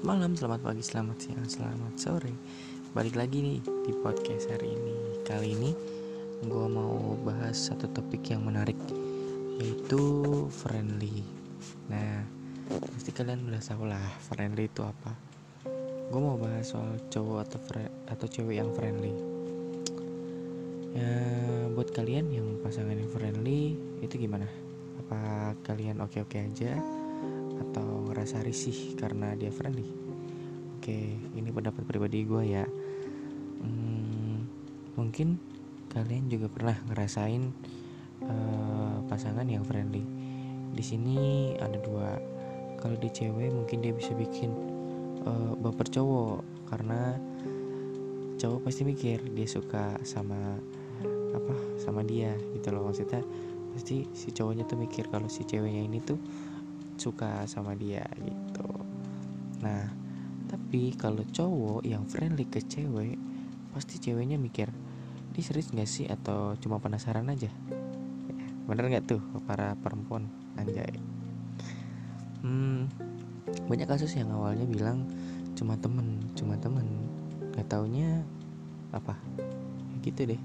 Malam, selamat pagi, selamat siang, selamat sore. Balik lagi nih di podcast hari ini. Kali ini gue mau bahas satu topik yang menarik Yaitu friendly. Nah, pasti kalian udah tau lah friendly itu apa. Gue mau bahas soal cowok atau, atau cewek yang friendly. Ya, buat kalian yang pasangan yang friendly Itu gimana? Apa kalian oke-oke aja? Ngerasa risih karena dia friendly. Oke ini pendapat pribadi gue ya. Hmm, mungkin kalian juga pernah ngerasain uh, pasangan yang friendly. Di sini ada dua. Kalau di cewek mungkin dia bisa bikin uh, baper cowok. Karena cowok pasti mikir dia suka sama apa sama dia gitu loh. Maksudnya pasti si cowoknya tuh mikir kalau si ceweknya ini tuh suka sama dia gitu. Nah tapi kalau cowok yang friendly ke cewek pasti ceweknya mikir dia serius gak sih? Atau cuma penasaran aja. Ya, bener nggak tuh para perempuan? Anjay. Hmm, banyak kasus yang awalnya bilang cuma temen cuma temen. Nggak taunya apa? Ya gitu deh.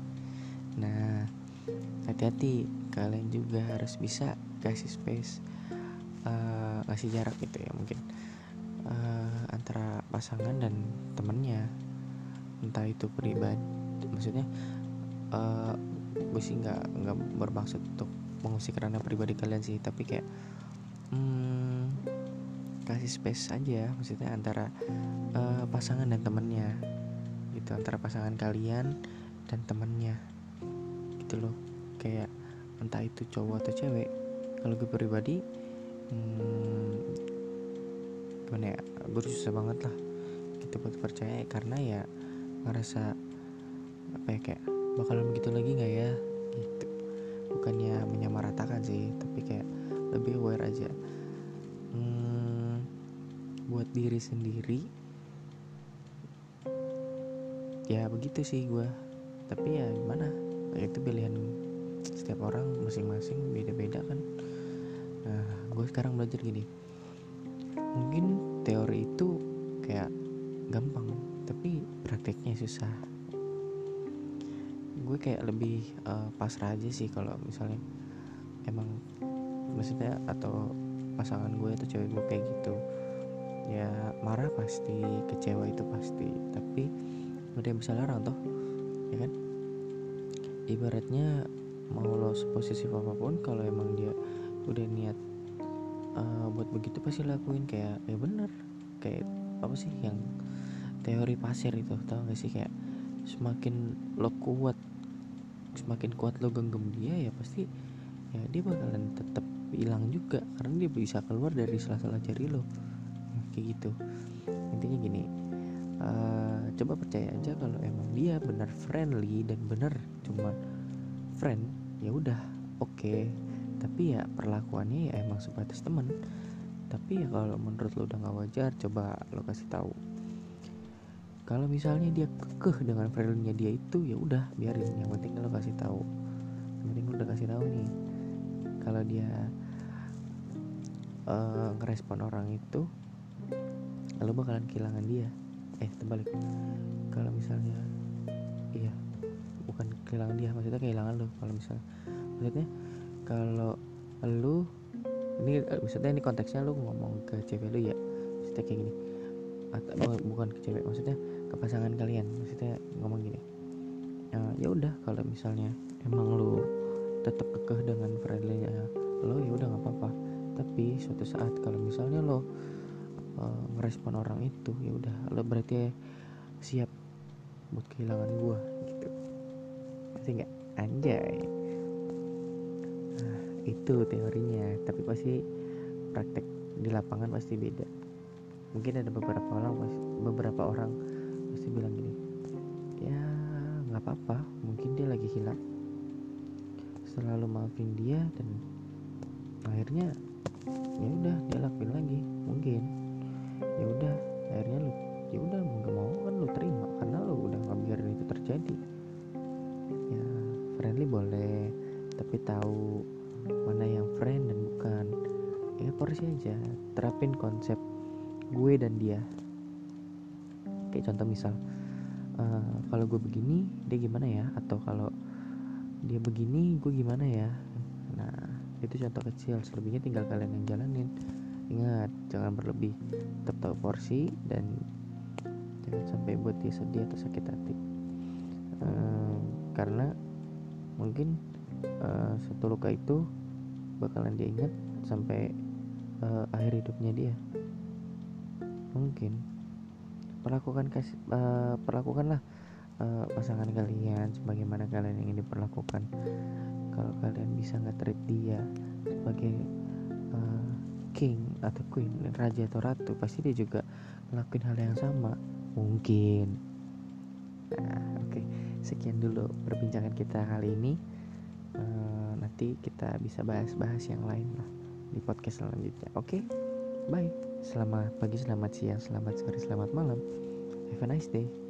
Nah hati-hati. Kalian juga harus bisa kasih space uh, ngasih jarak gitu ya mungkin uh, antara pasangan dan temennya entah itu pribadi maksudnya uh, gue sih nggak nggak bermaksud untuk mengusik karena pribadi kalian sih tapi kayak hmm, kasih space aja maksudnya antara uh, pasangan dan temennya gitu antara pasangan kalian dan temennya gitu loh. Kayak entah itu cowok atau cewek kalau gue pribadi hmm, gimana ya? Gue susah banget lah gitu buat percaya karena ya ngerasa apa ya kayak bakalan begitu lagi nggak ya? Gitu. Bukannya menyamaratakan sih tapi kayak lebih aware aja. Hmm, buat diri sendiri ya begitu sih gue tapi ya gimana? Itu pilihan setiap orang masing-masing beda-beda kan gue sekarang belajar gini. Mungkin teori itu kayak gampang tapi prakteknya susah. Gue kayak lebih uh, pasrah aja sih kalau misalnya emang maksudnya atau pasangan gue atau cewek gue kayak gitu ya marah pasti kecewa itu pasti. Tapi udah bisa larang toh ya kan? Ibaratnya mau lo seposisi apa pun kalau emang dia udah niat uh, buat begitu pasti lakuin kayak ya bener. Kayak apa sih yang teori pasir itu tau gak sih? Kayak semakin lo kuat semakin kuat lo genggam dia ya pasti ya dia bakalan tetap hilang juga. Karena dia bisa keluar dari salah-salah jari lo. Ya, kayak gitu. Intinya gini uh, coba percaya aja kalau emang dia benar friendly dan benar cuma friend ya udah oke. okay tapi ya perlakuannya ya emang sebatas temen. Tapi ya kalau menurut lo udah gak wajar coba lo kasih tahu. Kalau misalnya dia kekeh dengan friendly dia itu ya udah biarin. Yang penting lo kasih tahu. Yang penting lo udah kasih tahu nih. Kalau dia uh, ngerespon orang itu lo bakalan kehilangan dia. Eh terbalik. Kalau misalnya iya bukan kehilangan dia maksudnya kehilangan lo kalau misalnya maksudnya kalau lu ini eh, maksudnya ini konteksnya lu ngomong ke cewek lu ya? Maksudnya kayak gini. Atau bukan ke cewek maksudnya ke pasangan kalian. Maksudnya ngomong gini. Ya, ya udah kalau misalnya emang lu tetap kekeh dengan friendly lo ya udah nggak apa-apa. Tapi suatu saat kalau misalnya lo uh, ngerespon orang itu ya udah lo berarti siap buat kehilangan gua gitu. Pasti nggak? Anjay itu teorinya tapi pasti praktek di lapangan pasti beda. Mungkin ada beberapa orang beberapa orang pasti bilang gini ya nggak apa-apa mungkin dia lagi hilang. Selalu maafin dia dan akhirnya ya udah dia lakuin lagi mungkin. Ya udah akhirnya lu ya udah mau gak mau kan lu terima karena lu udah nggak biarin itu terjadi. Ya friendly boleh tapi tahu mana yang friend dan bukan. Ya porsi aja. Terapin konsep gue dan dia. Kayak contoh misal uh, kalau gue begini dia gimana ya? Atau kalau dia begini gue gimana ya? Nah itu contoh kecil. Selebihnya tinggal kalian yang jalanin. Ingat jangan berlebih. Tetap tahu porsi dan jangan sampai buat dia sedih atau sakit hati. Uh, karena mungkin uh, satu luka itu bakalan dia ingat sampai uh, akhir hidupnya dia. Mungkin. Perlakukan kasih uh, perlakukanlah uh, pasangan kalian sebagaimana kalian ingin diperlakukan. Kalau kalian bisa nggak treat dia sebagai uh, king atau queen raja atau ratu pasti dia juga ngelakuin hal yang sama. Mungkin. Nah oke. Okay. sekian dulu perbincangan kita kali ini uh, nanti kita bisa bahas-bahas yang lain lah di podcast selanjutnya. Oke? Okay? bye. Selamat pagi selamat siang selamat sore selamat malam. Have a nice day